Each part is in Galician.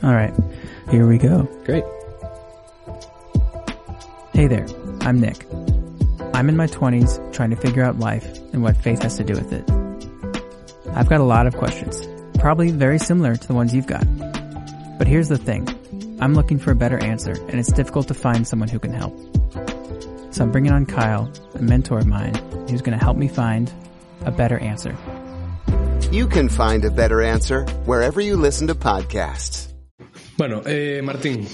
All right, here we go. Great. Hey there, I'm Nick. I'm in my 20s trying to figure out life and what faith has to do with it. I've got a lot of questions, probably very similar to the ones you've got. But here's the thing. I'm looking for a better answer and it's difficult to find someone who can help. So I'm bringing on Kyle, a mentor of mine, who's going to help me find a better answer. You can find a better answer wherever you listen to podcasts. Bueno, eh, Martín,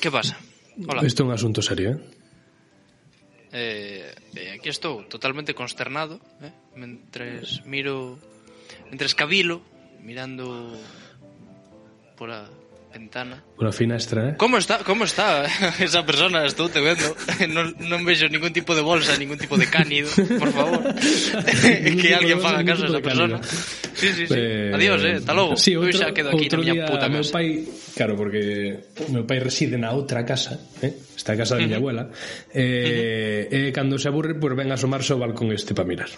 Que pasa? Hola. isto é un asunto serio, eh? Eh, eh, aquí estou totalmente consternado eh? Mentres miro Mentres cabilo Mirando Por a ventana. Una finestra, eh? Como está, como está esa persona? Estou te vendo. Non, non vexo ningún tipo de bolsa, ningún tipo de cánido, por favor. que alguén faga caso a esa persona. Sí, sí, sí. Eh, Adiós, eh? Hasta logo. Sí, outro, Eu xa quedo aquí na miña puta casa. Meu pai, claro, porque meu pai reside na outra casa, eh? Está a casa da miña abuela. Eh, uh eh, cando se aburre, pois pues, ven a asomarse ao balcón este para mirar.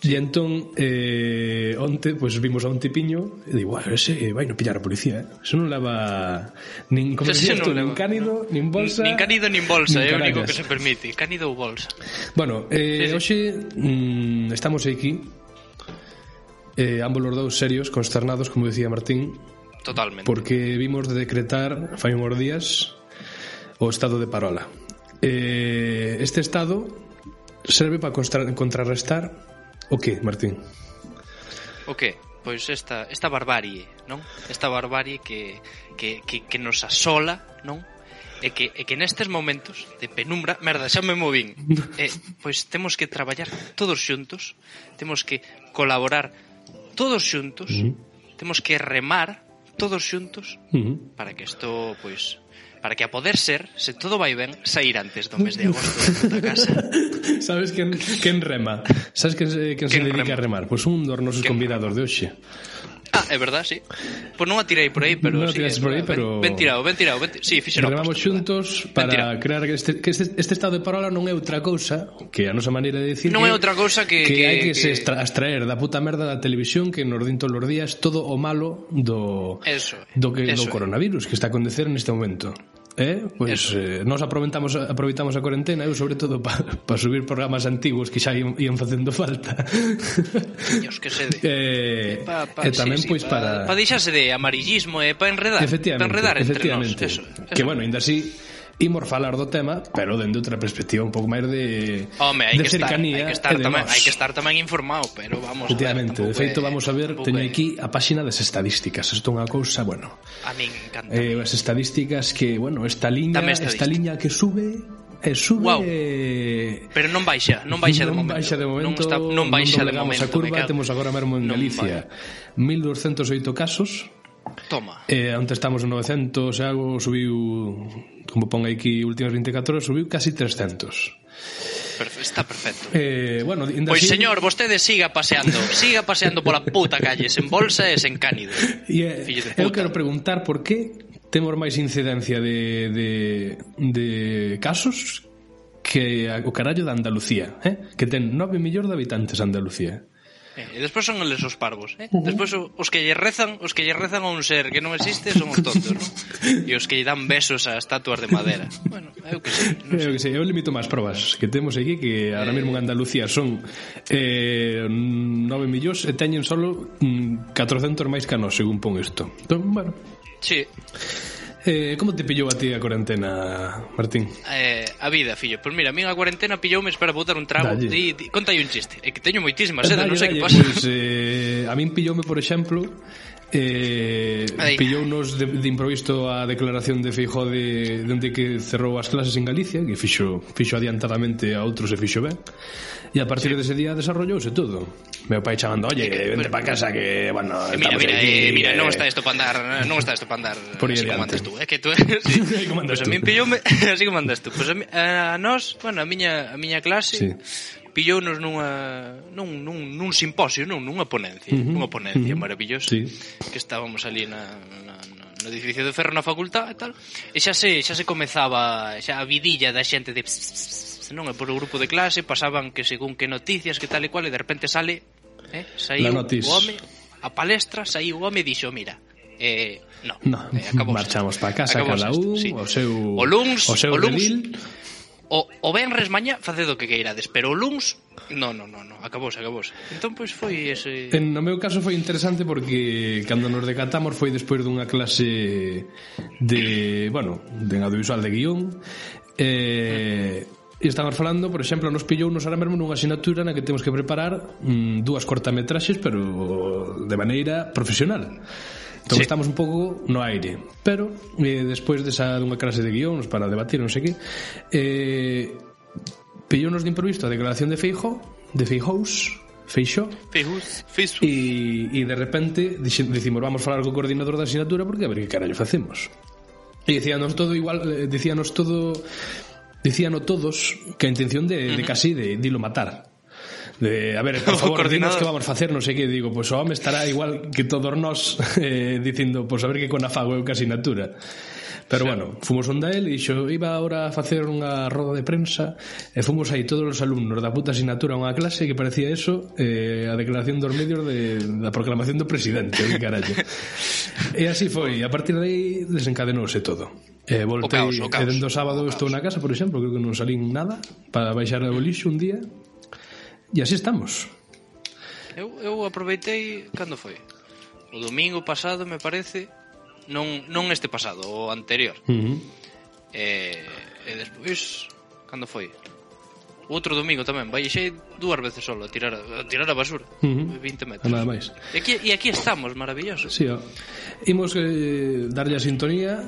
E entón, eh, onte, pois pues, vimos a un tipiño e digo, bueno, ese eh, vai non pillar a policía, eh? Eso non leva nin, como Entonces, dixes tú, nin cánido, nin bolsa... Nin cánido, nin bolsa, é o único que se permite. Cánido ou bolsa. Bueno, eh, sí, sí. hoxe mm, estamos aquí, eh, ambos os dous serios, consternados, como decía Martín, Totalmente. Porque vimos de decretar, fai uns días, o estado de parola. Eh, este estado serve para contrarrestar O que, Martín? O que? Pois esta, esta barbarie, non? Esta barbarie que, que, que, que nos asola, non? é que, é que nestes momentos de penumbra, merda, xa me movín, eh, pois temos que traballar todos xuntos, temos que colaborar todos xuntos, uh -huh. temos que remar todos xuntos uh -huh. para que isto pois para que a poder ser, se todo vai ben, sair antes do mes de agosto da casa. Sabes quen, quen rema? Sabes quen, quen, quen se dedica a remar? Pois pues un dos nosos convidados de hoxe. Ah, é verdad, sí. Pois pues non a tirei por aí, pero... Non sí, tiras por aí, pero... Ben, ben tirado, ben tirado. Ben, sí, fixeron Remamos posto, xuntos para crear que este, que este, este estado de parola non é outra cousa que a nosa maneira de dicir non que, é outra cousa que... Que, que hai que, que, se extra, extraer da puta merda da televisión que nos din todos os días todo o malo do... Eso, do, que, eso, do coronavirus que está a acontecer neste momento. Eh, pois eh, nós aproveitamos aproveitamos a cuarentena eu sobre todo para pa subir programas antigos que xa ian, ian facendo falta. Dios que sede. Eh, pa, pa, e tamén sí, pois pa, para para deixarse de amarillismo e eh, para enredar, para enredar entre nós, eso, eso. Que bueno, ainda así imos falar do tema, pero dende outra perspectiva un pouco máis de Home, hai de que cercanía. Estar, hai que estar tamén, hai que estar tamén informado, pero vamos Efectivamente, a ver, de feito vamos a ver, teño é... aquí a páxina das estadísticas. Isto é unha cousa, bueno. A min encanta. Eh, as estadísticas que, bueno, esta liña, esta liña que sube e sube wow. Eh, pero non baixa, non baixa non de momento. Baixa de momento non, está, non baixa non de momento. A curva temos agora mesmo en non Galicia 1208 casos. Toma. Eh, onte estamos en 900, e algo subiu como pon aquí últimas 24 horas, subiu casi 300. Está perfecto. Eh, bueno, pois así... señor, vostede siga paseando, siga paseando pola puta calle, sen bolsa e sen cánido. E, eh, eu quero preguntar por que temos máis incidencia de, de, de casos que o carallo da Andalucía, eh? que ten 9 millóns de habitantes Andalucía. Eh, e despois son eles os parvos, eh? Despois os que lle rezan, os que lle rezan a un ser que non existe son os tontos, non? E os que lle dan besos a estatuas de madera. Bueno, eu que sei, non Eu que sei, eu limito máis probas que temos aquí que ahora mesmo en Andalucía son eh, 9 millóns e teñen solo mm, 400 máis que nós, según pon isto. Entón, bueno. Sí. Eh, como te pillou a ti a cuarentena, Martín? Eh, a vida, fillo. Pois pues mira, a mí a cuarentena pillou mes para botar un trago. Di, di, conta aí un chiste. É que teño moitísimas, sedas, dalle, non sei dalle, que pasa. Pois, eh, a min pilloume, por exemplo, Eh, Pillounos de, de improviso a declaración de Feijó de, de onde que cerrou as clases en Galicia Que fixo, fixo adiantadamente a outros e fixo ben E a partir sí. dese de día desarrollouse todo Meu pai chamando, oye, que, vente para casa que, bueno, eh, mira, mira, aquí, eh, mira, eh... non está isto para andar Non está isto para andar Por así como andas tú, eh, que tú, sí. como andas pues tú. a mí pillou, así como andas tú Pues a, mi, a, a nos, bueno, a miña, a miña clase sí pillounos nunha nun, nun, nun simposio, non, nunha ponencia, uh -huh. nunha ponencia uh -huh. maravillosa sí. que estábamos ali na, na, na no edificio de ferro na facultad e tal. E xa se xa se comezaba xa a vidilla da xente de pss, pss, pss, non, é por o grupo de clase pasaban que según que noticias, que tal e cual e de repente sale, eh, saiu o home a palestra, saiu o home e dixo, mira, eh, no, no. Eh, marchamos para casa acabou cada un sí. o seu o luns, o seu o luns, o, o venres mañá facedo o que queirades, pero o luns No, no, no, no, acabouse, acabouse. Entón pois foi ese En no meu caso foi interesante porque cando nos decatamos foi despois dunha clase de, bueno, de audiovisual de guión eh E estamos falando, por exemplo, nos pillou nos ahora mesmo nunha asignatura na que temos que preparar mm, dúas cortametraxes, pero de maneira profesional. Entón sí. estamos un pouco no aire. Pero, eh, despois desa dunha clase de guións para debatir, non sei que, eh, pillónos de improviso a declaración de Feijo, de Feijous Feixo Feijús, E, e de repente dicimos vamos falar co coordinador da asignatura porque a ver que carallo facemos e dicíanos todo igual eh, dicíanos todo Dicíanos todos que a intención de, de casi de dilo matar de, a ver, por favor, dinos que vamos facer, non sei que, digo, pois pues, o home estará igual que todos nós eh, dicindo, pois pues, a ver que con a fago eu que asignatura. Pero sí. bueno, fomos onda el e xo iba ahora a facer unha roda de prensa e fomos aí todos os alumnos da puta asignatura a unha clase que parecía eso eh, a declaración dos medios de, da proclamación do presidente, que carallo. e así foi, a partir de aí desencadenouse todo. Eh, voltei, o caos, o caos. E dentro sábado estou na casa, por exemplo, creo que non salín nada para baixar o lixo un día E así estamos. Eu, eu aproveitei, cando foi? O domingo pasado, me parece, non, non este pasado, o anterior. Uh -huh. E, e despois, cando foi? O outro domingo tamén, baixei dúas veces solo a tirar a, tirar a basura, uh -huh. 20 metros. Nada máis. E aquí, e aquí estamos, maravilloso. Sí, ó. Imos eh, darlle a sintonía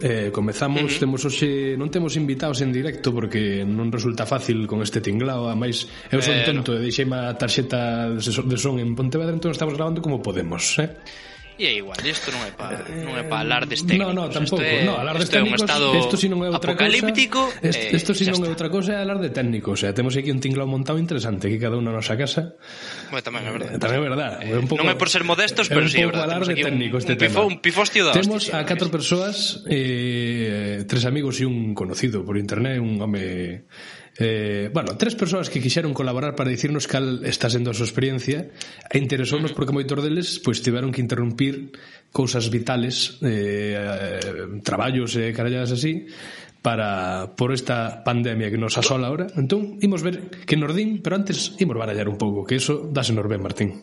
Eh, comezamos, uh -huh. temos hoxe, non temos invitados en directo porque non resulta fácil con este tinglao, a máis eu son eh, tonto no. e deixei má tarxeta de son en Pontevedra, entón estamos grabando como podemos, eh? E é igual, isto non é pa, non é pa alardes técnicos. No, no, tampouco. É, no, alardes é un técnicos. estado Isto si non é outra apocalíptico. cosa. Isto, eh, si non é outra cosa é alarde técnico. O sea, temos aquí un tinglao montado interesante Aquí cada unha na nosa casa. Bueno, tamén é verdade. Eh, Tamén é verdade. É un pouco, non é por ser modestos, é pero sí, é verdade. Alarde técnico este un pifo- tema. un pifostio da Temos hostia, a catro persoas, eh, tres amigos e un conocido por internet, un home Eh, bueno, tres persoas que quixeron colaborar para dicirnos cal está sendo a súa experiencia e interesounos porque moitos deles pois, tiveron que interrumpir cousas vitales eh, traballos e eh, caralladas así para por esta pandemia que nos asola ahora. Entón, imos ver que nos din, pero antes imos barallar un pouco, que eso dase nos ben, Martín.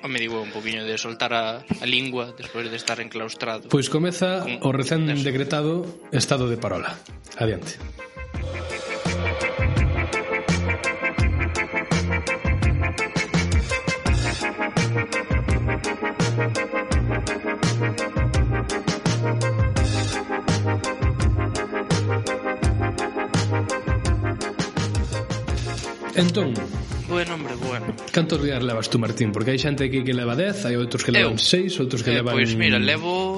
O me digo un poquinho de soltar a, a lingua despois de estar enclaustrado. Pois comeza con... o recén decretado estado de parola. Adiante. Adiante. Entón Bueno, hombre, bueno Cantos días levas tú, Martín? Porque hai xente aquí que leva 10 Hai outros que levan 6 Outros que eh, levan... Pois pues mira, levo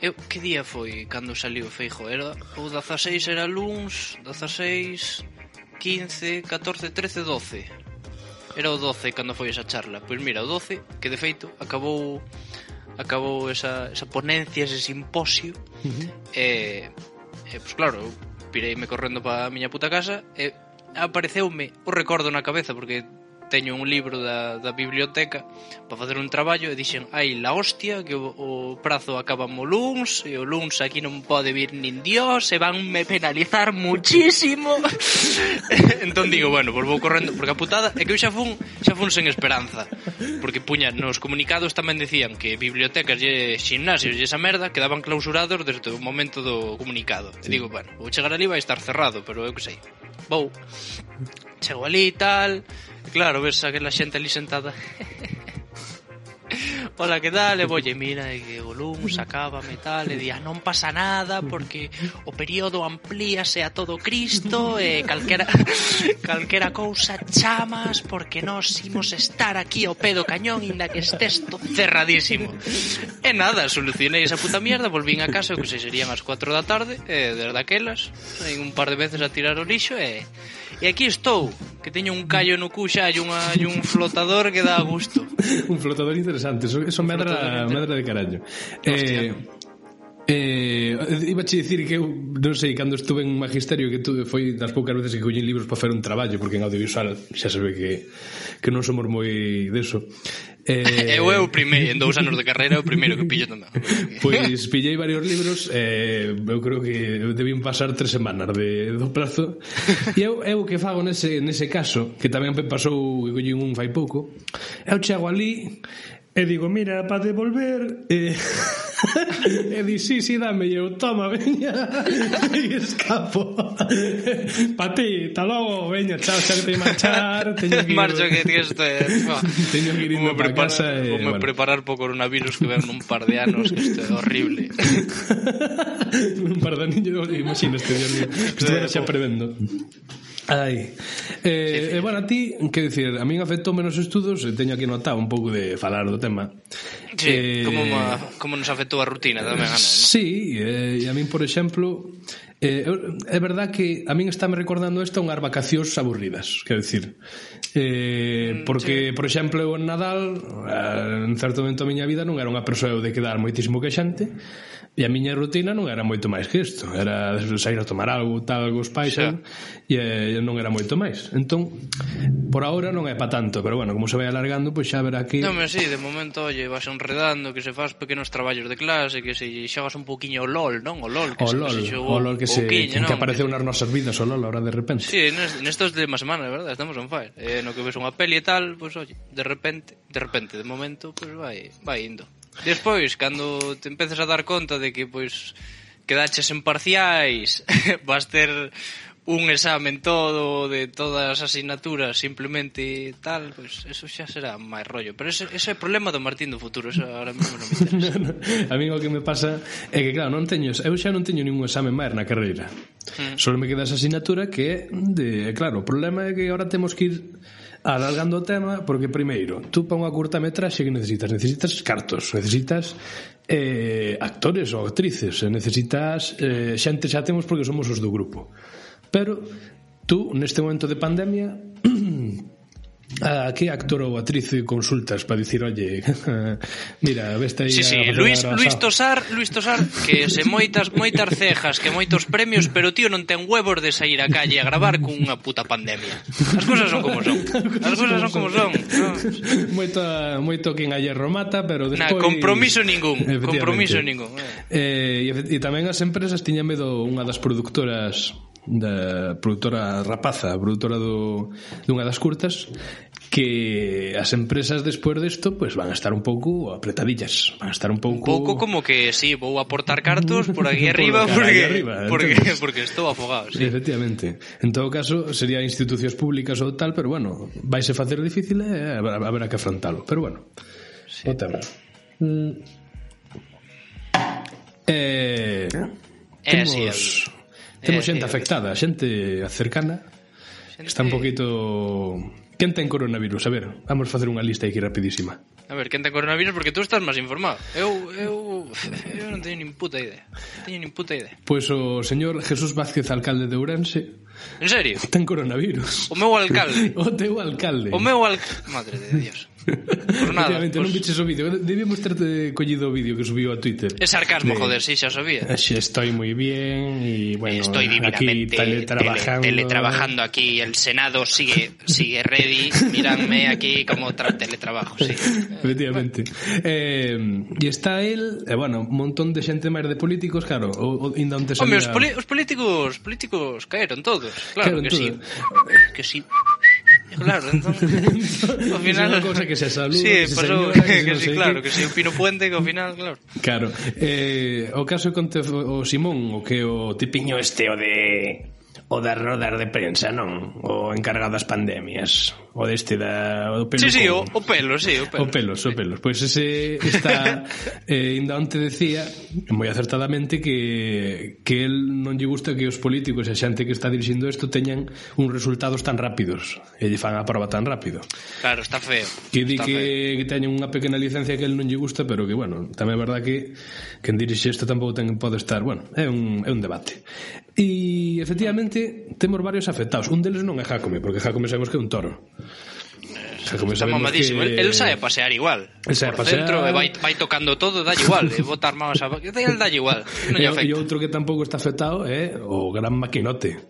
Eu, que día foi cando saliu Feijo? Era o 16 era luns, 16, 15, 14, 13, 12. Era o 12 cando foi esa charla. Pois mira, o 12, que de feito acabou acabou esa, esa ponencia, ese simposio. Uh -huh. e, e pois claro, pireime correndo para a miña puta casa e apareceume o recordo na cabeza porque teño un libro da, da biblioteca para facer un traballo e dixen ai la hostia que o, o prazo acaba mo luns e o luns aquí non pode vir nin dios e van me penalizar muchísimo entón digo bueno, pois vou correndo porque a putada é que eu xa fun xa fun sen esperanza porque puña nos comunicados tamén decían que bibliotecas e gimnasios e esa merda quedaban clausurados desde o momento do comunicado sí. e digo bueno, vou chegar ali vai estar cerrado pero eu que sei vou chego ali e tal Claro, ves aquela xente ali sentada. Ola, que tal? E volle, mira, e que o lume sacábame tal, e día, non pasa nada, porque o período amplíase a todo Cristo, e calquera, calquera cousa chamas, porque nós imos estar aquí ao pedo cañón, inda que estés todo cerradísimo. E nada, solucionei esa puta mierda, volvín a casa, que se serían as 4 da tarde, e desde aquelas, un par de veces a tirar o lixo, e E aquí estou, que teño un callo no cu xa e, unha, e un flotador que dá gusto. un flotador interesante, eso, eso medra, medra de carallo. Hostia. Eh, Eh, iba che dicir que eu non sei cando estuve en magisterio que tuve foi das poucas veces que collín libros para fer un traballo porque en audiovisual xa se ve que, que non somos moi deso. Eh... eu é o primeiro en dous anos de carreira o primeiro que pillo tamén. Pois pillei varios libros eh, eu creo que debín pasar tres semanas de, do plazo. E eu, eu que fago nese, nese caso que tamén me pasou que collín un fai pouco eu chego ali e digo mira para devolver eh e di, sí, sí, dame, e eu, toma, veña, e escapo. pa ti, ta logo, veña, chao, xa que te marchar, teño que ir... Marcho que ti este... teño que ir indo para casa e... Vou me bueno. preparar po coronavirus que ven un par de anos, que isto é horrible. un par de anos, imagínate, este día, que estuvera xa prevendo. Ai. Eh, sí, eh, bueno, a ti, que dicir, a min afectou menos estudos e teño aquí anotado un pouco de falar do tema. Sí, eh, como, ma, como nos afectou a rutina tamén, a nós, non? Sí, eh, e a min, por exemplo, eh, é verdad que a min estáme recordando isto unhas vacacións aburridas, quero dicir. Eh, mm, porque, sí. por exemplo, eu en Nadal, eh, en certo momento da miña vida non era unha persoa eu de quedar moitísimo que xente, E a miña rutina non era moito máis que isto. Era sair a tomar algo, tal, algo pais, e, e non era moito máis. Entón, por ahora non é pa tanto, pero bueno, como se vai alargando, pois pues xa verá que... Non, si, sí, de momento, oye, vas enredando, que se faz pequenos traballos de clase, que se xogas un poquinho o LOL, non? O LOL que o se, LOL, se xogou o LOL que, se, poquinho, que, que apareceu nas nosas vidas, o LOL, ahora de repente. Sí, nestos de máis semana, verdad, estamos on fire. Eh, no que ves unha peli e tal, pois, pues, oye, de repente, de repente, de momento, pois pues, vai, vai indo. Despois, cando te empeces a dar conta de que, pois, quedaches en parciais, vas ter un examen todo de todas as asignaturas simplemente tal, pois pues, eso xa será máis rollo, pero ese, ese é o problema do Martín do futuro, eso ahora mesmo non me interesa. a mí o que me pasa é que claro, non teño, eu xa non teño ningún examen máis na carreira. Mm. Só me queda esa asignatura que de, claro, o problema é que agora temos que ir alargando o tema, porque primeiro, tú para unha curtametraxe que necesitas? Necesitas cartos, necesitas eh, actores ou actrices, necesitas eh, xente xa temos porque somos os do grupo. Pero tú neste momento de pandemia a que actor ou actriz consultas para dicir, oye, mira, veste aí... Sí, sí, a... Luis, a... Luis Tosar, Luis Tosar, que se moitas, moitas cejas, que moitos premios, pero tío non ten huevos de sair a calle a gravar cunha puta pandemia. As cousas son como son. As cousas son como son. No. Moita, moito quen ayer romata, pero despois... Na, compromiso ningún, compromiso ningún. Eh. eh, e, e tamén as empresas tiñan medo unha das productoras da produtora Rapaza, a produtora do, dunha das curtas, que as empresas despois desto pues, van a estar un pouco apretadillas van a estar un pouco... Un pouco como que sí, vou aportar cartos por aquí arriba por porque, arriba, entón. porque, entonces... porque estou afogado sí. Efectivamente, en todo caso sería institucións públicas ou tal, pero bueno vaise facer difícil e eh, haberá que afrontalo pero bueno, sí. o tema mm. eh, eh, temos... sí, Temos eh, xente eh, afectada, xente cercana. Está un poquito Quen ten coronavirus? A ver, vamos facer unha lista aquí rapidísima. A ver, quen ten coronavirus? Porque tú estás máis informado. Eu, eu, eu non teño nin puta idea. Non teño nin puta idea. Pois pues o señor Jesús Vázquez, alcalde de Ourense, En serio? Ten coronavirus. O meu alcalde. O teu alcalde. O meu alcalde. Madre de Dios. Por nada. Obviamente, pues... non viches o vídeo. Debíamos terte collido o vídeo que subiu a Twitter. É sarcasmo, de... joder, si, sí, xa sabía. Eh, Así estoy moi bien y bueno, estoy aquí teletrabajando. Tele, teletrabajando aquí. El Senado sigue sigue ready. Miradme aquí como tra teletrabajo, sí. Efectivamente. Eh, e está el, eh, bueno, un montón de xente máis de políticos, claro, o, o, ainda onte. Hombre, os, poli os políticos, políticos caeron todos todos, claro, que, todos. Sí, que sí. Claro, entón, ao final... É cousa que se saluda, sí, que se pasou, señora, que, que, si, claro, que se o Pino Puente, que ao final, claro. Claro, eh, o caso conte o Simón, o que o tipiño este, o de o das rodas de prensa, non? O encargado das pandemias o deste da o pelo. Sí, sí, o, o pelo, sí, o pelo. O pelos, sí. o pelos. Pois pues ese está eh, ainda onte decía moi acertadamente que que el non lle gusta que os políticos e a xente que está dirixindo isto teñan uns resultados tan rápidos e lle fan a prova tan rápido. Claro, está feo. Que di que, que teñen unha pequena licencia que el non lle gusta, pero que bueno, tamén é verdad que quen dirixe isto tampouco ten pode estar, bueno, é un é un debate. E efectivamente temos varios afectados. Un deles non é Jacome, porque Jacome sabemos que é un toro sea, como está mamadísimo. Que... El, el sabe pasear igual. El sabe Por pasear... centro, eh, vai, vai tocando todo, dalle igual. E bota armados a... Dalle igual. Non lle. E outro que tampouco está afectado é eh? o gran maquinote.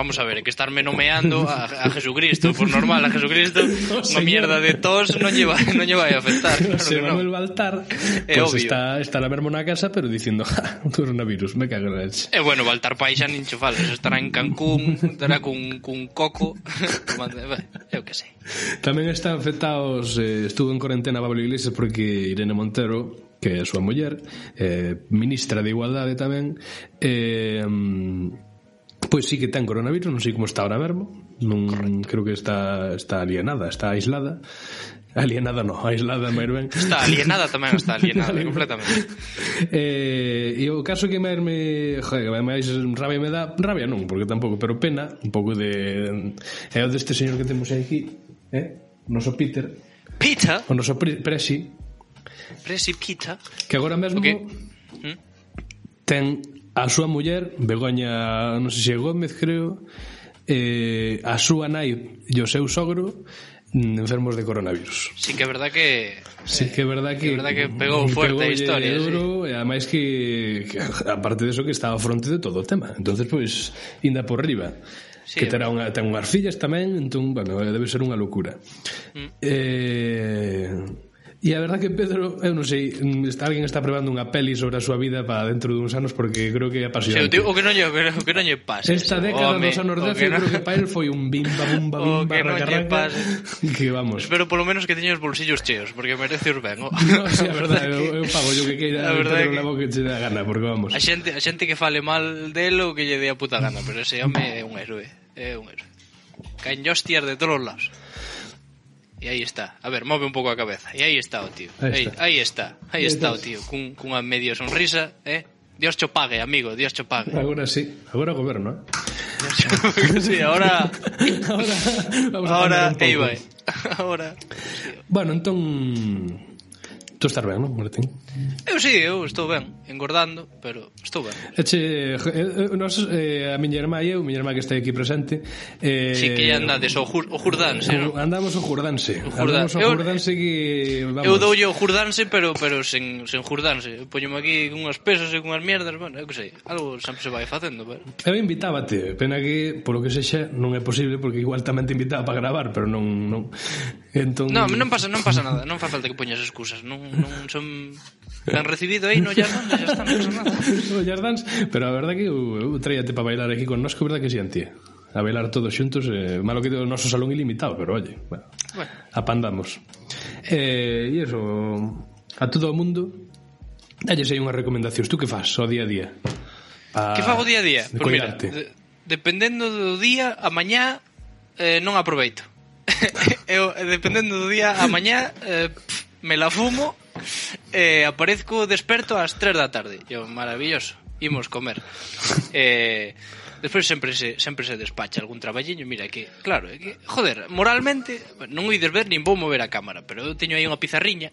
Vamos a ver, que estarme nomeando a, a Jesucristo, por normal, a Jesucristo, unha mierda de tos non lleva, non lleva a afectar. Claro Se no. Manuel Baltar é pues obvio. está, está la vermo na casa, pero dicindo, ja, coronavirus, me cago na leche. E bueno, Baltar Pai xa nin chufal, estará en Cancún, estará cun, cun coco, eu que sei. Tamén están afectados, eh, estuvo en cuarentena Pablo Iglesias porque Irene Montero que é a súa muller, eh, ministra de Igualdade tamén, eh, Pois sí que ten coronavirus, non sei como está ahora mesmo non, Correcto. Creo que está, está alienada, está aislada Alienada no, aislada máis ben Está alienada tamén, está alienada completamente eh, E o caso que máis me... Joder, máis rabia me dá Rabia non, porque tampouco, pero pena Un pouco de... É o deste señor que temos aquí eh? O noso Peter Peter? O noso pre Presi Presi Peter Que agora mesmo okay. ten a súa muller, Begoña, non sei se Gómez, creo, eh, a súa nai e o seu sogro mm, enfermos de coronavirus. Sí que é verdad que Sí que é verdad que, que, verdad que pegou fuerte pegou a historia, duro, sí. e ademais que, que aparte de eso que estaba fronte de todo o tema. Entonces, pois, pues, inda por riba. Sí, que terá unha, ten unhas fillas tamén, entón, bueno, debe ser unha locura. Mm. Eh, E a verdad que Pedro, eu non sei, mm, está, alguén está probando unha peli sobre a súa vida para dentro duns anos porque creo que é apasionante. Sí, o, que non lle, o que, o que non lle pase. Esta década home, dos anos 10 creo que para el foi un bimba, bumba, bimba, que raca, non pase. que vamos. Espero polo menos que teña os bolsillos cheos, porque merece os ben. Oh. No, sí, a verdade, eu, eu pago yo que queira a verdade que... que che dá gana, porque vamos. A xente, a xente que fale mal del o que lle dé a puta gana, pero ese home é un héroe, é un héroe. Caen hostias de todos lados. E aí está. A ver, move un pouco a cabeza. E aí está o tío. Aí, está. aí, está. Aí está o tío. Cun, cunha medio sonrisa, eh? Dios cho pague, amigo, Dios cho pague. Agora sí, agora goberno, eh? sí, agora... ahora... Vamos ahora, aí vai. Ahora... Bueno, entón... Tú estás ben, non, Martín? Eu sí, eu estou ben, engordando, pero estou ben. Eche, eh, eh, nos, eh, a miña irmá e eu, miña irmá que está aquí presente... Eh, sí, que andades o, jur, o Jurdanse, non? Andamos o Jurdanse. O Jurdan. Andamos o Jurdanse eu, que... Vamos. Eu doulle o Jurdanse, pero pero sen, sen Jurdanse. Poñome aquí unhas pesas e unhas mierdas, bueno, eu que sei, algo sempre se vai facendo, pero... Eu invitábate, pena que, polo que sexa, non é posible, porque igual tamén te invitaba para gravar, pero non... non... Entón... Non, non pasa, non pasa nada, non fa falta que poñas excusas, non non son tan recibido aí no Jazz Dance, xa está, non pasa nada. No Jazz Dance, pero a verdade que eu, eu traíate para bailar aquí con nós, que verdade que si antía a bailar todos xuntos eh, malo que o noso salón ilimitado pero olle, bueno, bueno. apandamos eh, e eso a todo o mundo dalles aí unhas recomendacións tú que faz o día a día a... que fago día a día? Pues mira, de, dependendo do día a mañá eh, non aproveito eu, eh, dependendo do día a mañá eh, pff, me la fumo eh, aparezco desperto ás 3 da tarde. Eu, maravilloso. Imos comer. Despois sempre se, sempre se despacha algún traballiño, mira que, claro, é que, joder, moralmente non o ides ver nin vou mover a cámara, pero eu teño aí unha pizarriña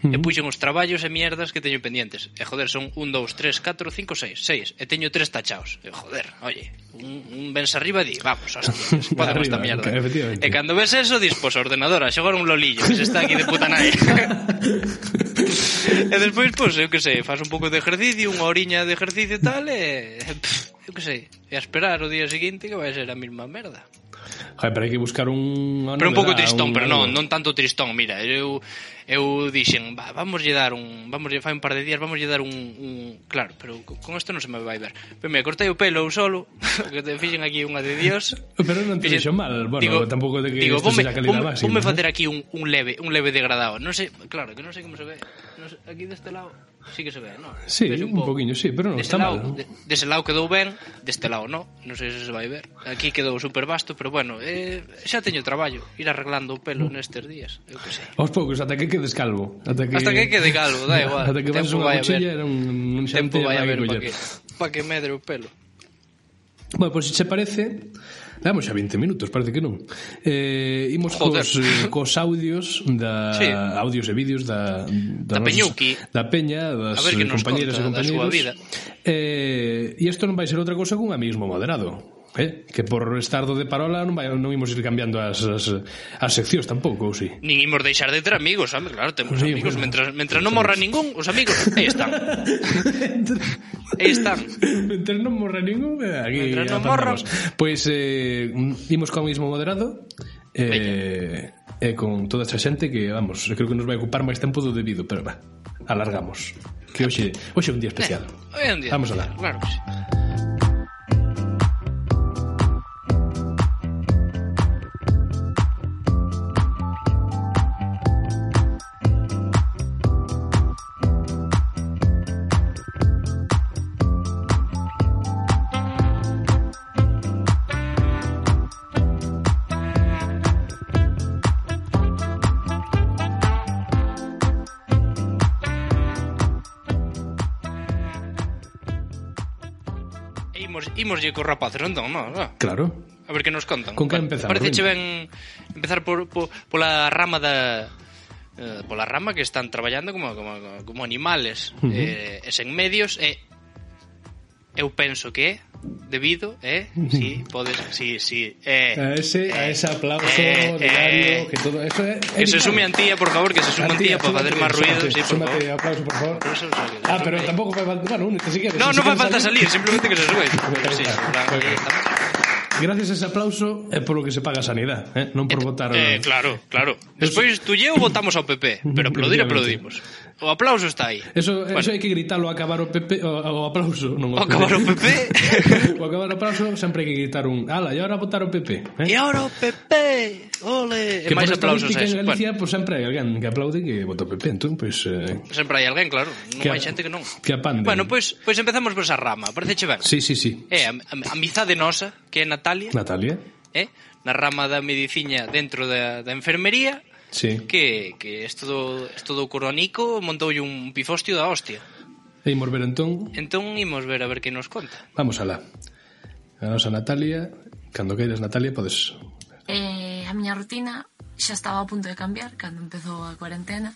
e puxen os traballos e mierdas que teño pendientes. E joder, son 1 2 3 4 5 6, 6 e teño tres tachados. E joder, oye, un, un vens arriba e di, vamos, hostia, podemos esta mierda. Okay, e cando ves eso, dis, pois ordenador, a xogar un lolillo, que se está aquí de puta nai. e despois, pois, eu que sei, faz un pouco de ejercicio, unha oriña de ejercicio e tal, e... Pff, eu que sei, e a esperar o día seguinte que vai ser a mesma merda. Joder, pero hai que buscar un... Pero un pouco tristón, un... pero non, non tanto tristón, mira, eu eu dixen, va, vamos lle dar un, vamos lle fai un par de días, vamos lle dar un, un claro, pero con isto non se me vai ver. Pero me cortei o pelo eu solo, que te fixen aquí unha de Dios. Pero non te fixen mal, bueno, digo, tampouco de que digo, ponme, calidad ponme, máxima. Ponme facer aquí un, un leve, un leve degradado. Non sei, claro, que non sei como se ve. Non sei, aquí deste lado sí que se ve, non? Sí, un, un poquinho, sí, pero non está lado, mal. ¿no? De, dese lado quedou ben, deste lado non, non sei se se vai ver. Aquí quedou super vasto, pero bueno, eh, xa teño traballo ir arreglando o pelo nestes días, eu que sei. Aos poucos, ata que quedes calvo, ata que Hasta que quede calvo, da igual. ata que vas unha mochila era un un xante vai haber para que pa que medre o pelo. Bueno, pois pues, se parece, Damos xa 20 minutos, parece que non. Eh, imos Joder. cos, cos audios da sí. audios e vídeos da da, da Peñuki, da Peña, das compañeiras e compañeiros. Da súa vida. Eh, e isto non vai ser outra cousa cun amismo moderado. Eh? Que por estar do de parola non, vai, non imos ir cambiando as, as, as seccións tampouco, ou si? Nin imos deixar de ter amigos, sabe? Claro, temos sí, amigos. Bueno. Mentras, mentras non morra ningún, os amigos, aí están. aí están. Mentras non morra ningún, eh, aquí Mentres non morra. Pois pues, eh, imos con mismo moderado. Eh, e eh, con toda esta xente que, vamos, creo que nos vai ocupar máis tempo do debido, pero va, alargamos. Que hoxe, hoxe é un día especial. Eh, un día vamos a dar. Claro que sí. imoslle cos rapaces, entón, non? No. Claro. A ver que nos contan. Con que empezamos? Parece che ben empezar por, por, pola rama da eh, pola rama que están traballando como, como, como animales uh -huh. eh, e sen medios e eu penso que é debido, eh? Sí, podes, sí, sí. Eh, a ese, eh, a ese aplauso eh, diario, eh, que todo eso es, Que se sume Antía, por favor, que se sume Antía, para facer máis ruido, si, sí, por súmate, favor. aplauso, por favor. Ah, pero tampouco fai falta, bueno, únete si queres. No, si fai falta salir, simplemente que se sube. Pero sí, claro. Gracias a ese aplauso é polo que se paga a sanidad, eh? non por eh, votar. Eh, claro, claro. Despois tú e eu votamos ao PP, pero aplaudir aplaudimos. O aplauso está aí. Eso, bueno. eso hai que gritalo acabar o PP, o, o aplauso, non o, acabar o PP. o acabar o aplauso sempre hai que gritar un, ala, e agora votar o PP, eh? E agora o PP. Ole, e máis aplausos é En Galicia bueno. pues, sempre hai alguén que aplaude que vota o PP, entón pois pues, eh... sempre hai alguén, claro, non hai xente que non. Que apande. Bueno, pois pues, pois pues empezamos por esa rama, pareceche ben. Sí, sí, sí. É eh, a, a, a nosa, que é Natalia. Natalia. Eh? Na rama da mediciña dentro da, da enfermería sí. que, que estudo, esto do coronico montoulle un pifostio da hostia. E imos ver entón... Entón imos ver a ver que nos conta. Vamos alá. A nosa Natalia, cando queiras Natalia, podes... Eh, a miña rutina xa estaba a punto de cambiar cando empezou a cuarentena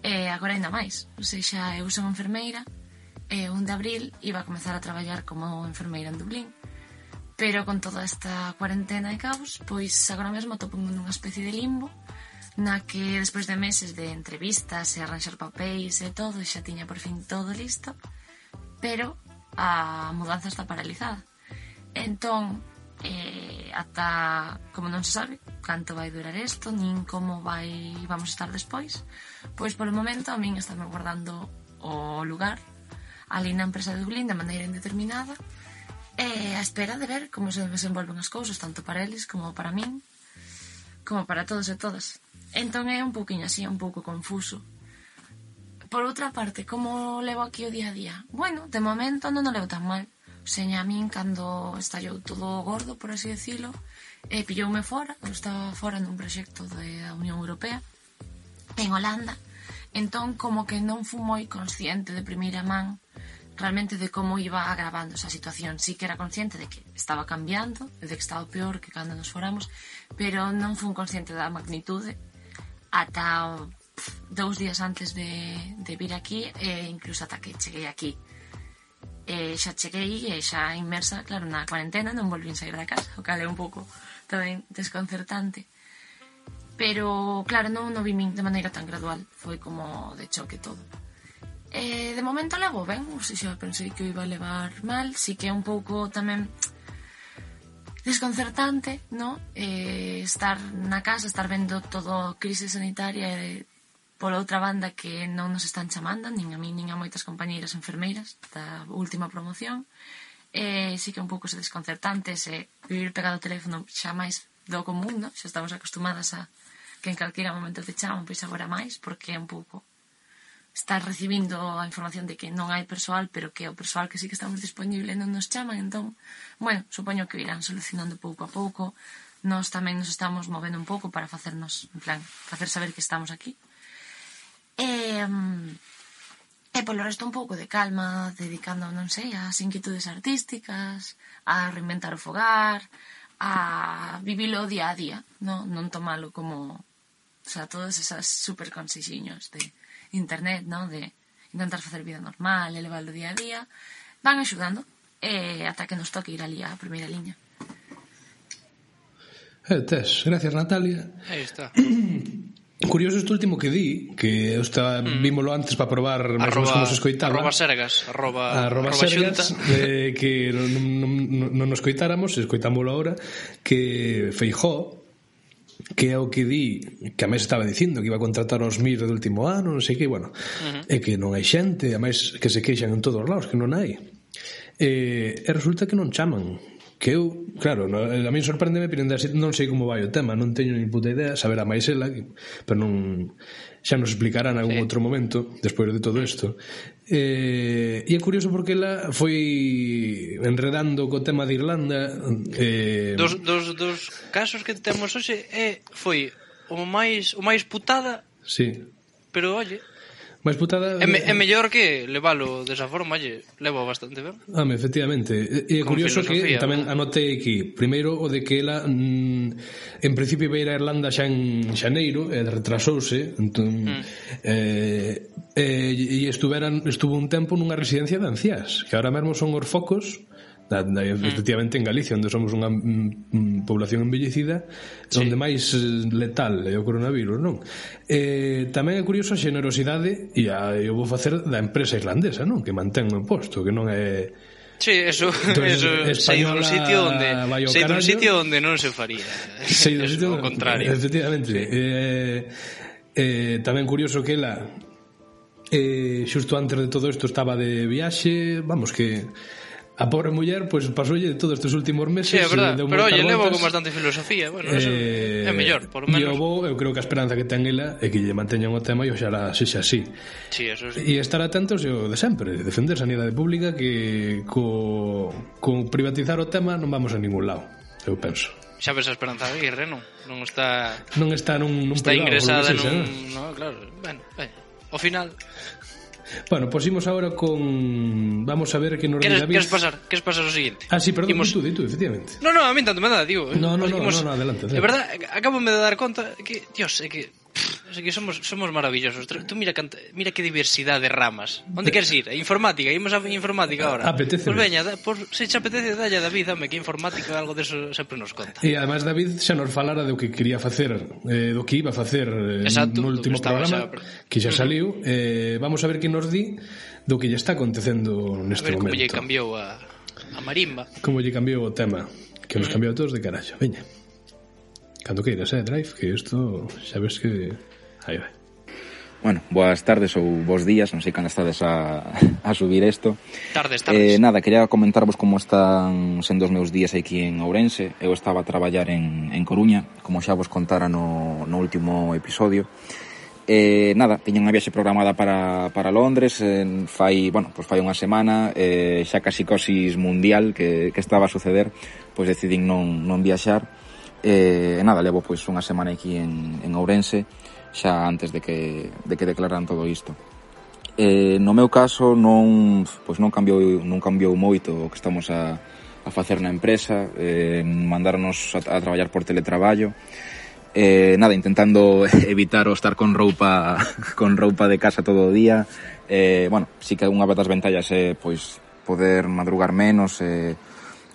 e agora ainda máis. Ou seja, eu son enfermeira e un de abril iba a comezar a traballar como enfermeira en Dublín pero con toda esta cuarentena e caos, pois agora mesmo topo nunha especie de limbo na que despois de meses de entrevistas e arranxar papéis e todo, xa tiña por fin todo listo, pero a mudanza está paralizada. Entón, eh, ata, como non se sabe, canto vai durar isto, nin como vai vamos estar despois, pois polo momento a min estáme guardando o lugar ali na empresa de Dublín de maneira indeterminada, e a espera de ver como se desenvolven as cousas, tanto para eles como para min, como para todos e todas. Entón é un pouquinho así, un pouco confuso. Por outra parte, como levo aquí o día a día? Bueno, de momento non o levo tan mal. O seña a min cando estallou todo gordo, por así decirlo, e pilloume fora, eu estaba fora nun proxecto da Unión Europea, en Holanda, entón como que non fui moi consciente de primeira man realmente de como iba agravando esa situación. Sí que era consciente de que estaba cambiando, de que estaba peor que cando nos foramos, pero non fui consciente da magnitude ata o, dous días antes de, de vir aquí e incluso ata que cheguei aquí. E xa cheguei e xa inmersa, claro, na cuarentena non volvín sair da casa, o cal é un pouco tamén desconcertante. Pero, claro, non o vimín de maneira tan gradual, foi como de choque todo. E de momento levo ben, ou se xa pensei que o iba a levar mal, si que un pouco tamén desconcertante, no? Eh, estar na casa, estar vendo todo crise sanitaria eh, e pola outra banda que non nos están chamando, nin a mí, nin a moitas compañeiras enfermeiras da última promoción. Eh, sí que un pouco se desconcertante, se vivir pegado ao teléfono xa máis do común, no? xa estamos acostumadas a que en calquera momento te chaman, pois agora máis, porque é un pouco están recibindo a información de que non hai persoal, pero que o persoal que sí que estamos disponible non nos chaman, entón, bueno, supoño que irán solucionando pouco a pouco. Nós tamén nos estamos movendo un pouco para facernos, en plan, facer saber que estamos aquí. E, e polo resto un pouco de calma, dedicando, non sei, ás inquietudes artísticas, a reinventar o fogar, a vivilo día a día, non, non tomalo como... O sea, todos esas super consexiños de internet, non? De intentar facer vida normal, elevarlo día a día, van axudando e eh, ata que nos toque ir ali á primeira liña. Eh, tes, gracias Natalia. Aí está. Curioso este último que di, que eu estaba, mm. vímolo antes para probar máis ou menos como se escoitaba. Arroba sergas, arroba, arroba, arroba sergas, eh, que non, non, non, non nos escoitáramos, escoitámolo agora, que Feijó que é o que di que a máis estaba dicindo que iba a contratar os mir do último ano non sei que, bueno, uh -huh. e que non hai xente a máis que se queixan en todos os lados que non hai e, e resulta que non chaman que eu, claro, no, a mí sorprendeme pero non sei como vai o tema, non teño ni puta idea, saber a máis ela, pero non xa nos explicarán algún sí. outro momento despois de todo isto eh, e é curioso porque ela foi enredando co tema de Irlanda eh... dos, dos, dos casos que temos hoxe é, foi o máis o máis putada sí. pero olle Mas putada... É, me, é mellor que levalo desa forma, lle levo bastante ben. Hame, efectivamente. E é curioso que tamén anotei aquí, primeiro o de que ela mm, en principio iba ir a Irlanda xa en xaneiro, e retrasouse, entón, mm. eh, eh, e estuveran, estuvo un tempo nunha residencia de anciás, que ahora mesmo son orfocos, da, da, mm. efectivamente en Galicia onde somos unha mm, mm población envellecida sí. onde máis eh, letal é o coronavirus non eh, tamén é curioso a xenerosidade e a, eu vou facer da empresa irlandesa non que mantén o posto que non é Sí, eso, Entonces, eso sei dun sitio onde sei dun sitio onde non se faría. Sei dun sitio o contrario. Efectivamente. Sí. Eh, eh, tamén curioso que ela eh, xusto antes de todo isto estaba de viaxe, vamos que A pobre muller, pois, pues, pasoulle todos estes últimos meses... Sí, é verdad, pero lle levo con bastante filosofía, bueno, eh, eso é mellor, por lo menos. E o vou, eu creo que a esperanza que ten ela é que lle manteñan o tema e oxalá sexa así. Sí, eso sí. E estar atentos o de sempre, defender sanidade pública que co, co privatizar o tema non vamos a ningún lado, eu penso. Xa ves a Esperanza Aguirre, non? Non está... Non está nun, nun Está privado, ingresada nun... No, claro, bueno, bueno, o final Bueno, pues imos agora con... Vamos a ver que nos queres, David... Queres pasar, queres pasar o seguinte? Ah, sí, perdón, imos... tú, tú, efectivamente. No, no, a mí tanto me dá, digo. No, no, no, imos... no, no, adelante, adelante. De verdad, acabo de dar conta que, dios, é que Así que somos, somos maravillosos. Tú mira, mira que diversidade de ramas. Onde queres ir? Informática, imos a informática ahora. Apetece. Pois pues veña, da, por, se che apetece, dalle a David, dame que informática algo deso sempre nos conta. E además David xa nos falara do que quería facer, eh, do que iba a facer eh, Exacto, no último que programa, xa... que xa saliu. Eh, vamos a ver que nos di do que lle está acontecendo neste momento. A ver como lle cambiou a, a marimba. Como lle cambiou o tema, que nos cambiou a todos de carallo. Veña. Cando queiras, eh, Drive, que isto xa ves que... Aí vai. Bueno, boas tardes ou bons días, non sei cando estades a, a subir isto. Tardes, tardes. Eh, nada, quería comentarvos como están sendo os meus días aquí en Ourense. Eu estaba a traballar en, en Coruña, como xa vos contara no, no último episodio. Eh, nada, tiña unha viaxe programada para, para Londres, en, fai, bueno, pois fai unha semana, eh, xa casi cosis mundial que, que estaba a suceder, pois decidín non, non viaxar E eh, nada, levo pois unha semana aquí en, en Ourense xa antes de que, de que declaran todo isto. Eh, no meu caso non pois non cambiou non cambiou moito o que estamos a, a facer na empresa, eh, mandarnos a, a traballar por teletraballo. Eh, nada, intentando evitar o estar con roupa con roupa de casa todo o día. Eh, bueno, sí que unha das ventallas é pois poder madrugar menos, eh,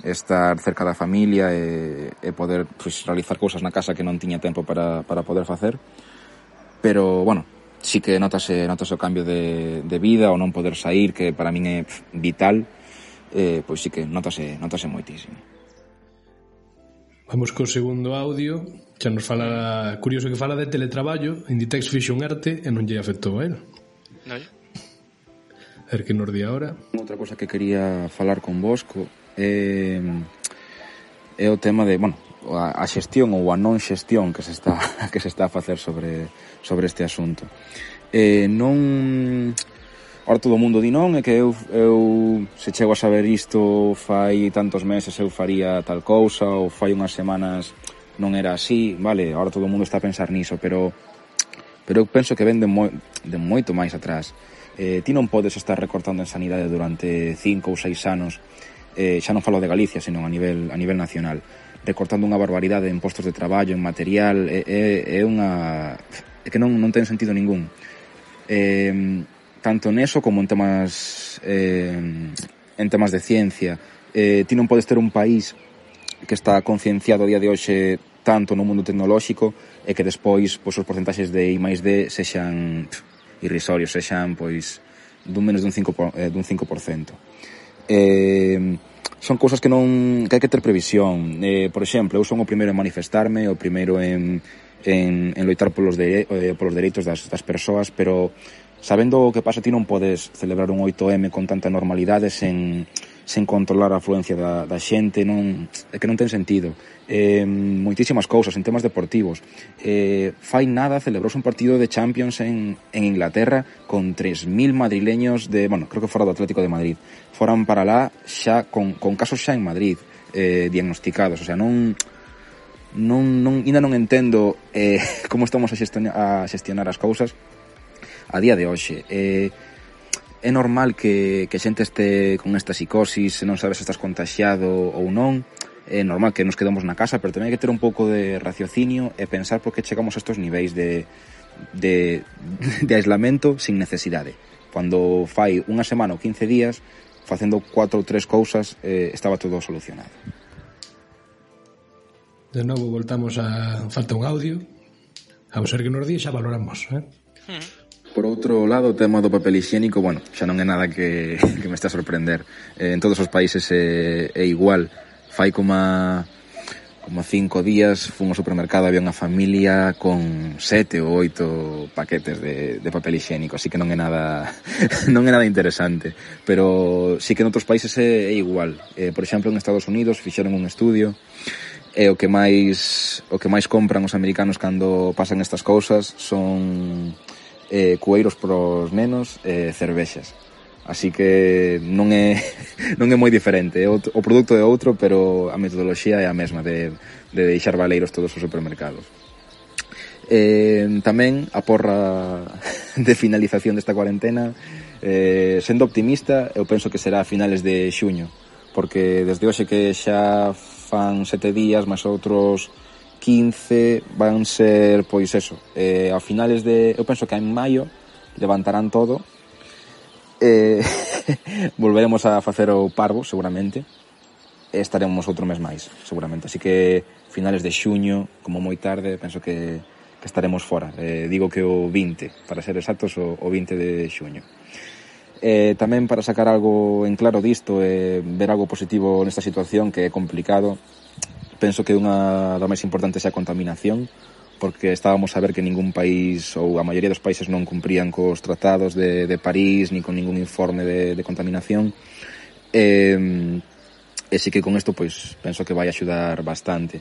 estar cerca da familia e, e poder pois, realizar cousas na casa que non tiña tempo para, para poder facer. Pero bueno sí que notase, notase o cambio de, de vida o non poder sair que para min é vital eh, pois sí que notase, notase moitísimo. Vamos co segundo audio. Xa nos fala Curioso que fala de teletraballo Inditex fixo un arte e non lle afectou a él. Non A ver que nos di ahora. Outra cosa que quería falar con vos co, eh, é o tema de, bueno, a, a xestión ou a non xestión que se está que se está a facer sobre sobre este asunto. Eh, non Ora todo o mundo di non, é que eu, eu se chego a saber isto fai tantos meses eu faría tal cousa ou fai unhas semanas non era así, vale, agora todo o mundo está a pensar niso, pero pero eu penso que vende moi, de moito máis atrás. Eh, ti non podes estar recortando en sanidade durante cinco ou seis anos eh, xa non falo de Galicia, senón a nivel, a nivel nacional recortando unha barbaridade en postos de traballo, en material, é, é, é unha... é que non, non ten sentido ningún. Eh, tanto neso como en temas eh, en temas de ciencia. Eh, ti non podes ter un país que está concienciado a día de hoxe tanto no mundo tecnolóxico e que despois pois, os porcentaxes de I máis D sexan pff, irrisorios, sexan pois dun menos dun 5%. Eh, dun 5% eh, son cousas que non que hai que ter previsión. Eh, por exemplo, eu son o primeiro en manifestarme, o primeiro en, en, en loitar polos, de, eh, polos dereitos das, das persoas, pero sabendo o que pasa ti non podes celebrar un 8M con tanta normalidade sen, sen controlar a afluencia da, da xente, non, é que non ten sentido. Eh, moitísimas cousas en temas deportivos. Eh, fai nada celebrouse un partido de Champions en, en Inglaterra con 3.000 madrileños de, bueno, creo que fora do Atlético de Madrid. Foran para lá xa con, con casos xa en Madrid eh, diagnosticados, o sea, non non, non, ainda non entendo eh, como estamos a, xestionar, a xestionar as cousas a día de hoxe. Eh, é normal que, que xente este con esta psicosis, se non sabes se estás contagiado ou non, é normal que nos quedamos na casa, pero tamén hai que ter un pouco de raciocinio e pensar por que chegamos a estos niveis de, de, de aislamento sin necesidade. Cando fai unha semana ou 15 días, facendo cuatro ou tres cousas, eh, estaba todo solucionado. De novo voltamos a falta un audio. A ver que nos di xa valoramos, eh? Mm. Por outro lado, o tema do papel higiénico, bueno, xa non é nada que, que me está a sorprender. Eh, en todos os países é, é igual. Fai como a, como cinco días fun ao supermercado había unha familia con sete ou oito paquetes de, de papel higiénico así que non é nada non é nada interesante pero sí que en outros países é, é igual eh, por exemplo en Estados Unidos fixeron un estudio e o que máis o que máis compran os americanos cando pasan estas cousas son eh, cueiros pros nenos e eh, cervexas. Así que non é non é moi diferente, é outro, o produto é outro, pero a metodoloxía é a mesma de, de deixar valeiros todos os supermercados. Eh, tamén a porra de finalización desta cuarentena eh, sendo optimista, eu penso que será a finales de xuño, porque desde hoxe que xa fan sete días, máis outros 15 van ser, pois eso, eh, a finales de, eu penso que en maio levantarán todo. Eh, volveremos a facer o parvo, seguramente. E estaremos outro mes máis, seguramente. Así que finales de xuño como moi tarde, penso que, que estaremos fora. Eh, digo que o 20 para ser exactos, o, o 20 de xuño. Eh, tamén para sacar algo en claro disto e eh, ver algo positivo nesta situación que é complicado penso que unha das máis importantes é a contaminación, porque estábamos a ver que ningún país ou a maioría dos países non cumprían cos tratados de, de París ni con ningún informe de, de contaminación. Eh, e, e sí que con isto pois penso que vai axudar bastante.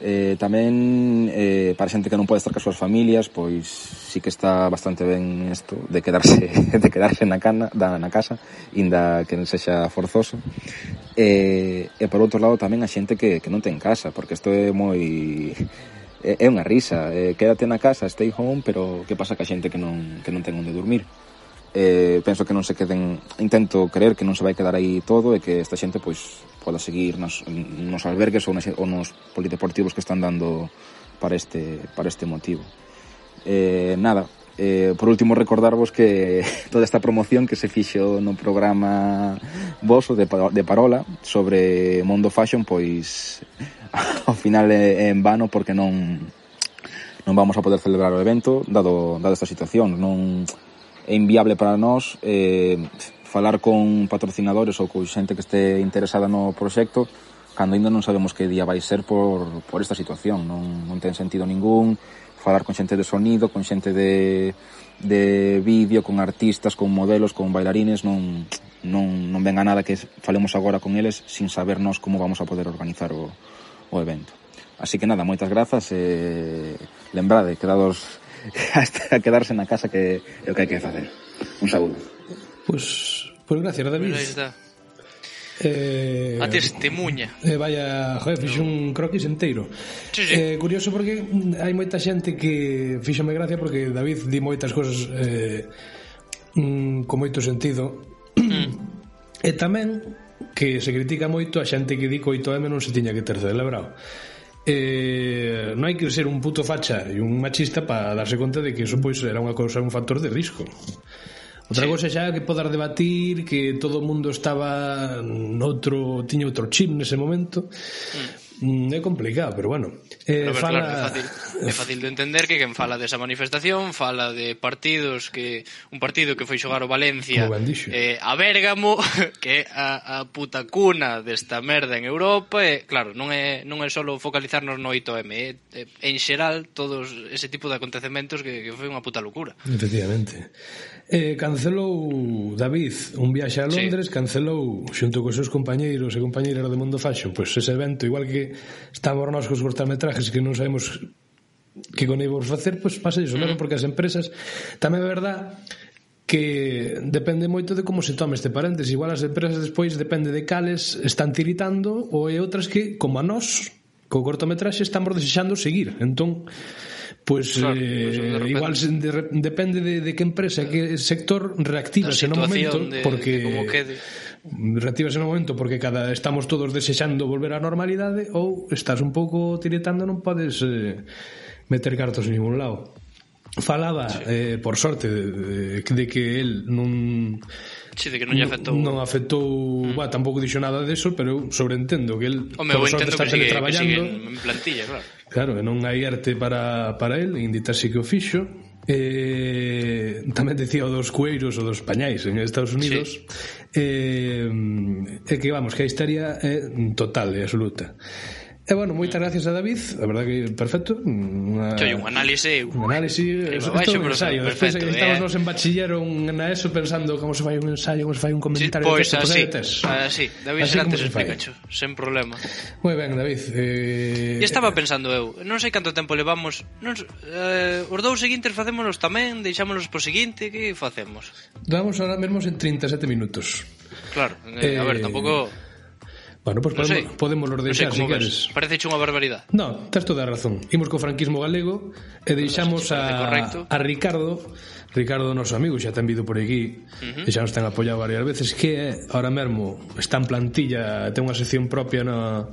Eh, tamén eh, para xente que non pode estar coas súas familias pois sí que está bastante ben isto de quedarse de quedarse na cana da na casa inda que non sexa forzoso. Eh, e por outro lado tamén a xente que, que non ten casa porque isto é moi é, é unha risa. Eh, quédate na casa stay home pero que pasa que a xente que non, que non ten onde dormir eh, penso que non se queden intento creer que non se vai quedar aí todo e que esta xente pois poda seguir nos, nos albergues ou, nas, ou nos polideportivos que están dando para este, para este motivo eh, nada Eh, por último, recordarvos que toda esta promoción que se fixo no programa Voso de, de Parola sobre Mondo Fashion, pois ao final é, en vano porque non non vamos a poder celebrar o evento dado, dado esta situación. Non, é inviable para nós eh, falar con patrocinadores ou con xente que este interesada no proxecto cando ainda non sabemos que día vai ser por, por esta situación. Non, non ten sentido ningún falar con xente de sonido, con xente de, de vídeo, con artistas, con modelos, con bailarines, non, non, non venga nada que falemos agora con eles sin sabernos como vamos a poder organizar o, o evento. Así que nada, moitas grazas e eh, lembrade, quedados hasta quedarse na casa que é o que hai que facer. Un saúdo. Pois, pues, pues gracias, David. Pues está. Eh, a testemunha eh, Vaya, joder, fixe un croquis enteiro sí, sí. Eh, Curioso porque mm, hai moita xente que fixome gracia porque David di moitas cosas eh, mm, con moito sentido mm. e tamén que se critica moito a xente que di que 8M non se tiña que ter celebrado eh, non hai que ser un puto facha e un machista para darse conta de que eso pois era unha cousa, un factor de risco. Outra sí. cosa xa que podar debatir que todo o mundo estaba mm, noutro, tiña outro chip nese momento, mm Mm, é complicado, pero bueno. Eh, pero, pero, fala... claro, é, fácil, é fácil de entender que quen fala desa manifestación fala de partidos que un partido que foi xogar o Valencia eh, a Bérgamo que é a, a puta cuna desta merda en Europa e, claro, non é, non é só focalizarnos no 8M é, é, en xeral todos ese tipo de acontecementos que, que foi unha puta locura Efectivamente Eh, cancelou David un viaxe a Londres, sí. cancelou xunto cos seus compañeiros e compañeiras de Mundo Faxo, pois ese evento igual que estamos nós cos cortometrajes que non sabemos que con íbamos facer, pois pasa iso mesmo, mm. porque as empresas tamén é verdad que depende moito de como se tome este paréntesis. Igual as empresas despois depende de cales están tiritando ou hai outras que, como a nós, co cortometraxe estamos desexando seguir. Entón, pois claro, eh, pois, de repente... igual de, depende de, de que empresa, que sector reactiva se no momento, de, porque... De como quede reactivas no momento porque cada estamos todos desexando volver á normalidade ou estás un pouco tiritando non podes eh, meter cartos en ningún lado falaba sí. eh, por sorte de, de que el non Sí, de que non lle afectou non afectou, mm. bah, tampouco dixo nada deso pero eu sobreentendo que el Home, por sorte está sigue, teletraballando que sigue en plantilla, claro Claro, e non hai arte para, para el, indita que o fixo eh, tamén decía o dos cueiros ou dos pañais en Estados Unidos sí. eh, eh, que vamos, que a histeria é total e absoluta E, bueno, moitas mm. gracias a David, a verdade que perfecto. Una... Choi, un análise... Un análise... Isto é un ensayo. Despois eh? estamos nos en bachiller un, na ESO pensando como se fai un ensayo, como se fai un comentario... Sí, pois, pues, así, así. David así Serantes explica, cho, sen problema. Moi ben, David. Eh... E estaba pensando eu, non sei canto tempo levamos... Non, eh, os dous seguintes facémonos tamén, deixámonos por seguinte, que facemos? Damos ahora mesmo en 37 minutos. Claro, eh, eh... a ver, eh, tampouco... Bueno, pois pues podemos, no podemos los deixar, no sé, si queres. Parece unha barbaridade. No, tens toda a razón. Imos co franquismo galego e deixamos no sé a, a Ricardo, Ricardo, noso amigo, xa ten vido por aquí, uh -huh. e xa nos ten apoiado varias veces, que ahora mesmo está en plantilla, ten unha sección propia na,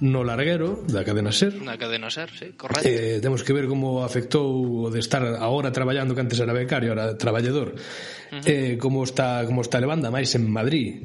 no larguero da cadena SER. Na cadena SER, sí, correcto. Eh, temos que ver como afectou o de estar agora traballando que antes era becario, era traballador. Uh -huh. Eh, como está como está levando máis en Madrid.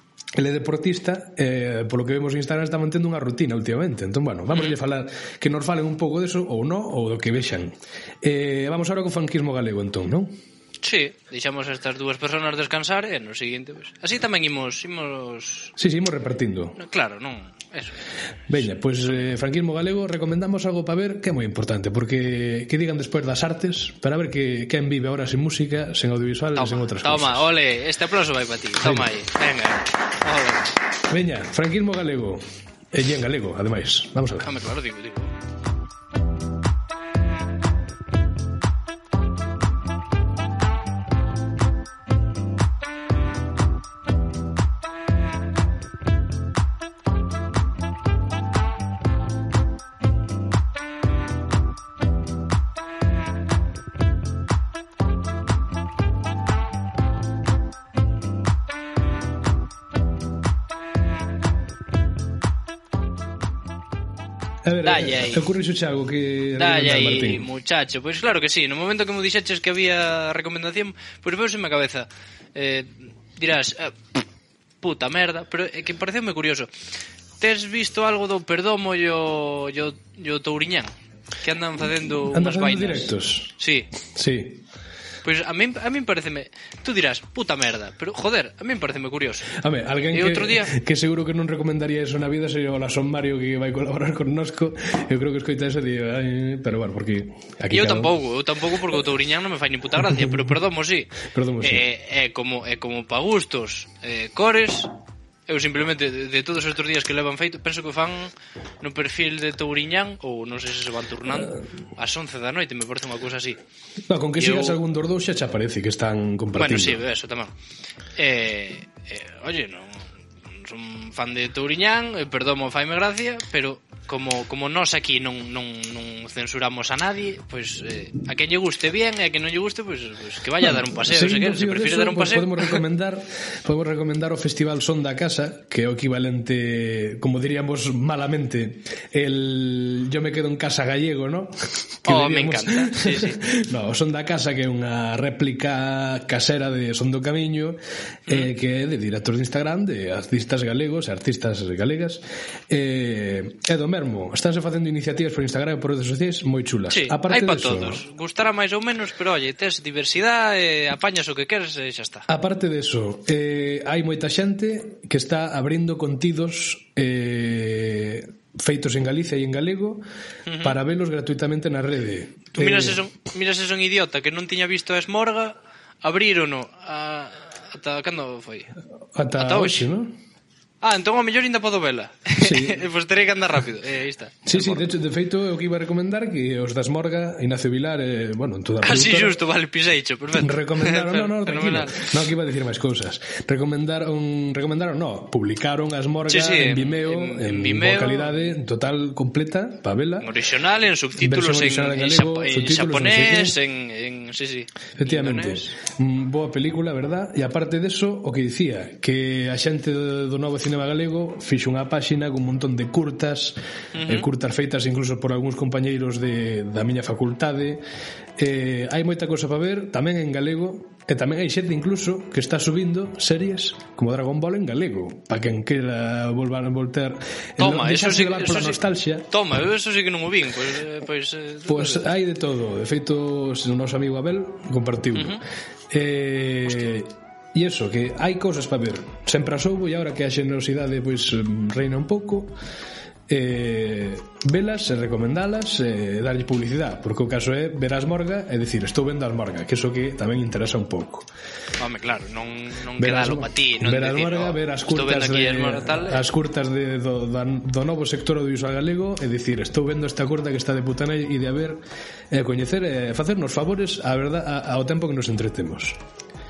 Ele é deportista, eh, polo que vemos en Instagram está mantendo unha rutina últimamente. Entón, bueno, vamos a mm. falar que nos falen un pouco deso ou non, ou do que vexan. Eh, vamos agora co franquismo galego, entón, non? Sí, deixamos a estas dúas persoas descansar e no seguinte, pues. así tamén imos, imos... Sí, sí, imos repartindo. Claro, non, Eso. Veña, pois pues, eh, franquismo galego recomendamos algo para ver que é moi importante, porque que digan despois das artes, para ver que quen vive ahora sin música, sen audiovisual toma, e sen outras toma, cousas. Toma, ole, este aplauso vai para ti. Toma aí. Venga. Ole. Veña, franquismo galego. E en galego, ademais. Vamos a ver. Dame claro, digo, digo. Dalle aí. Ocurreixoche algo que Dalle aí, Martín. muchacho. Pois pues claro que sí, no momento que me dixeches que había recomendación, pois pues en en cabeza. Eh, dirás, eh, puta merda, pero é eh, que pareceume moi curioso. Tes visto algo do Perdomo e o, e o, e o Touriñán? Que andan facendo Andan unhas facendo vainas. directos. Sí. Sí. Pois pues a min, a min pareceme, tú dirás, puta merda, pero joder, a min pareceme curioso. A ver, alguén que, outro día... que seguro que non recomendaría eso na vida sería o Son Mario que vai colaborar con nosco. Eu creo que escoita eso e digo, Ay, eh, pero bueno, porque aquí Eu cada... tampouco, eu tampouco porque o Touriñán non me fai ni puta gracia, pero perdomo si. Sí. Perdomo si. Sí. Eh, eh, como, eh, como pa gustos, eh, cores, Eu simplemente, de, de todos estes días que levan feito, penso que fan no perfil de Touriñán, ou non sei se se van turnando, ah. ás 11 da noite, me parece unha cousa así. No, con que sigas eu... algún dos dous xa xa parece que están compartindo. Bueno, sí, eso tamén. Eh, eh, oye, non, son fan de Touriñán, eh, perdomo, faime gracia, pero como como nós aquí non non non censuramos a nadie, pois pues, eh, a quen lle guste bien e a quen non lle guste, pois pues, pues, que vaya a dar un paseo, se, que, se prefire eso, dar un paseo. Podemos recomendar podemos recomendar o Festival Son da Casa, que é o equivalente, como diríamos malamente, el yo me quedo en casa gallego, ¿no? Que oh, diríamos... me encanta. Sí, sí. no, o Son da Casa que é unha réplica casera de Son do Camiño, eh, mm. eh, que é de director de Instagram de artistas artistas galegos e artistas galegas eh, é do mesmo estánse facendo iniciativas por Instagram e por redes sociais moi chulas sí, aparte hai para todos gustará máis ou menos pero olle tes diversidade eh, apañas o que queres e eh, xa está aparte deso eh, hai moita xente que está abrindo contidos eh, feitos en Galicia e en galego uh -huh. para velos gratuitamente na rede. Tú miras eh... eso, miras eso un idiota que non tiña visto a Esmorga, abrírono a ata cando foi? Ata, ata hoxe, hoxe non? Ah, entón o mellor ainda podo vela. Sí. pois terei que andar rápido. Eh, aí está. Sí, sí, de, hecho, de feito, o que iba a recomendar que os das Morga, Ignacio Vilar, eh, bueno, en toda a Así ah, justo, vale, piseicho, perfecto. Recomendaron, no, no, tranquilo. no, que iba a decir máis cousas. Recomendaron, recomendaron, no, publicaron as Morga sí, sí, en Vimeo, en, en, en Vimeo, boa calidade, total, completa, pa vela. Original, en subtítulos en, original en, en, galego, en, en xaponés, en, en, en, sí, sí. Efectivamente. Mm, boa película, verdad? E aparte de eso, o que dicía, que a xente do, do novo cinema Cinema Galego fixo unha páxina con un montón de curtas, uh -huh. eh, curtas feitas incluso por algúns compañeiros de, da miña facultade. Eh, hai moita cousa para ver, tamén en galego, e tamén hai xente incluso que está subindo series como Dragon Ball en galego, para quen quera volver a voltar. Toma, eso sí, eso sí, nostalgia. Toma, eu eso sí que non o vin, pois pues, pois eh, pois hai de todo. De feito, o noso amigo Abel compartiu. Uh -huh. Eh, Hostia. E eso, que hai cousas para ver. Sempre as houbo e agora que a xenerosidade pois, reina un pouco eh, velas e recomendalas e eh, darlle publicidade porque o caso é ver as morga e dicir estou vendo as morga que iso que tamén interesa un pouco. Home, claro, non, non ver quedalo para ti non ver as morga, no, ver as curtas de, as, morga, tal, eh. as curtas de, do, da, do novo sector audiovisual galego e dicir estou vendo esta curta que está de putana e de haber e eh, coñecer e eh, facernos favores a verdad, a, ao tempo que nos entretemos.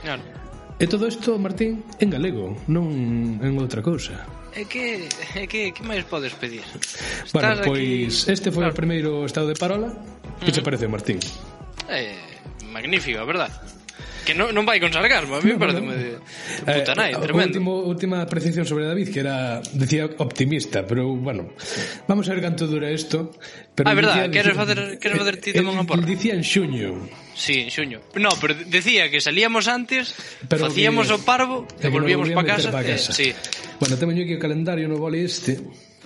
Claro. E todo isto, Martín, en galego, non en outra cousa. E que, e que, que máis podes pedir? Estás bueno, pois aquí... este foi claro. o primeiro estado de parola. Que mm. che parece, Martín? Eh, magnífico, verdad? que non, non vai con sarcasmo, a mí no, parece no. De, de puta nai, eh, tremendo. Último, última apreciación sobre David, que era, decía optimista, pero bueno, vamos a ver canto dura isto. Pero ah, verdad, queres facer, queres facer ti tamén eh, a porra. Dicía en xuño. Sí, en xuño. No, pero decía que salíamos antes, pero facíamos que, o parvo e volvíamos para casa. Pa casa. Eh, sí. Bueno, tamén yo o calendario no vale este.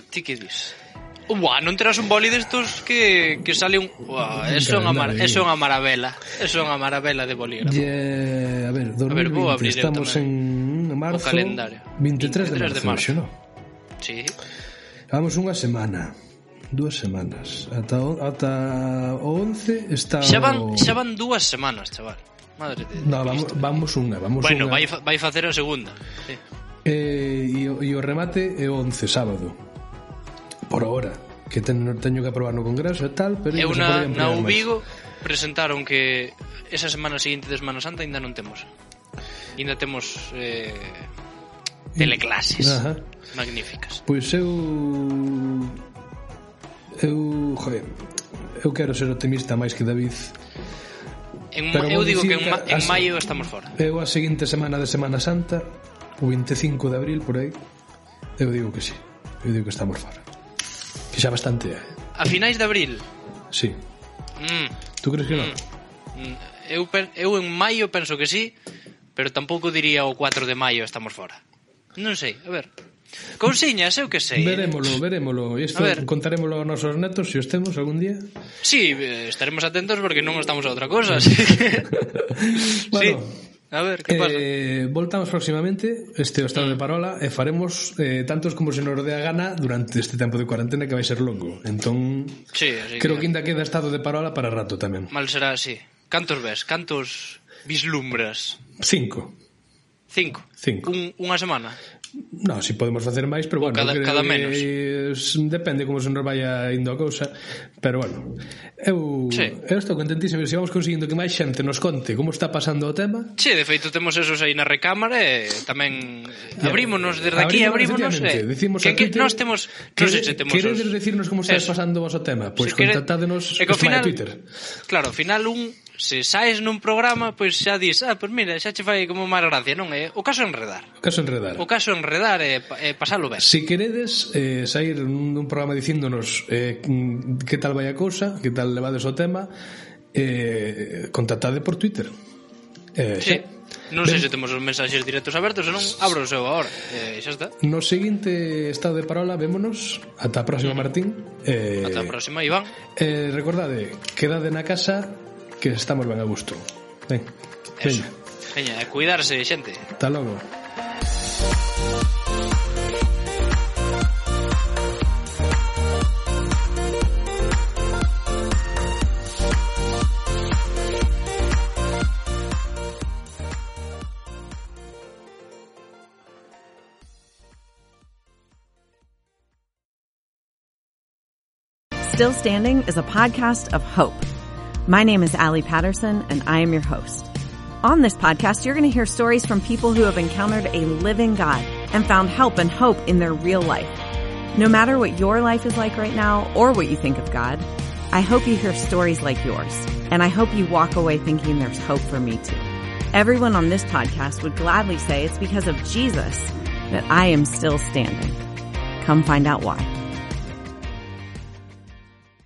Ti que dis? Buah, non terás un boli destos que, que sale un... Buah, eso é unha mar... eso unha maravela. Eso é unha maravela de bolígrafo. Yeah, a ver, 2020, a ver, vou abrir estamos en marzo. O calendario. 23, 23 de marzo, de marzo. No? Sí. Vamos unha semana dúas semanas ata o, ata o 11 está xa van, o... xa van dúas semanas chaval madre de, de no, vamos, Cristo. vamos unha vamos bueno, unha. vai, vai facer a segunda sí. eh, e, o, e o remate é o 11 sábado por ahora que ten, teño que aprobar no Congreso e tal, pero eu na, na Ubigo máis. presentaron que esa semana seguinte de Semana Santa ainda non temos. Ainda temos eh, teleclases. Ajá. Magníficas. Pois eu eu, joder, eu quero ser optimista máis que David. En, pero eu digo que en, ma, en maio estamos fora. Eu a seguinte semana de Semana Santa, o 25 de abril por aí, eu digo que sí. Eu digo que estamos fora. Que xa bastante é. A finais de abril? Sí. Mm. Tú crees que mm. non? Eu, eu en maio penso que sí, pero tampouco diría o 4 de maio estamos fora. Non sei, a ver. Cousiñas, eu que sei. Verémolo, verémolo. Isto ver. contarémolo aos nosos netos se os temos algún día. Sí, eh, estaremos atentos porque non estamos a outra cosa, así que... bueno, sí. A ver, que pasa? Eh, voltamos próximamente este o estado de mm. parola e faremos eh, tantos como se nos dé a gana durante este tempo de cuarentena que vai ser longo. Entón, sí, creo que... que ainda queda estado de parola para rato tamén. Mal será así. Cantos ves? Cantos vislumbras? Cinco. Cinco? Cinco. Un, unha semana? Non, si podemos facer máis, pero bueno, cada, creo cada menos. depende como se nos vaya indo a cousa, pero bueno. Eu, sí. eu estou contentísimo se vamos conseguindo que máis xente nos conte como está pasando o tema. Sí, de feito temos esos aí na recámara e tamén abrímonos desde aquí, abrímonos, abrímonos e decimos que, que nós temos, non sei se temos Queredes os... decirnos como está pasando vos o tema? Pois pues si contactádenos quere... final, Twitter. Claro, ao final un se saes nun programa, pois pues xa dis, ah, pois pues mira, xa che fai como máis gracia, non é? O caso enredar. O caso enredar. O caso enredar eh, e, e eh, pasalo ben. Si queredes eh, sair nun programa dicíndonos eh, que tal vai a cousa, que tal levades o tema, eh, contactade por Twitter. Eh, sí. Xa. Non sei se temos os mensaxes directos abertos, non abro o seu agora. Eh, xa está. No seguinte estado de parola, vémonos. Ata a próxima, Martín. Eh, Ata a próxima, Iván. Eh, recordade, quedade na casa que estamos ben a gusto. Ben. Eso. Veña. Veña, a cuidarse, xente. Ata logo. Still Standing is a podcast of hope. My name is Allie Patterson and I am your host. On this podcast, you're going to hear stories from people who have encountered a living God and found help and hope in their real life. No matter what your life is like right now or what you think of God, I hope you hear stories like yours. And I hope you walk away thinking there's hope for me too. Everyone on this podcast would gladly say it's because of Jesus that I am still standing. Come find out why.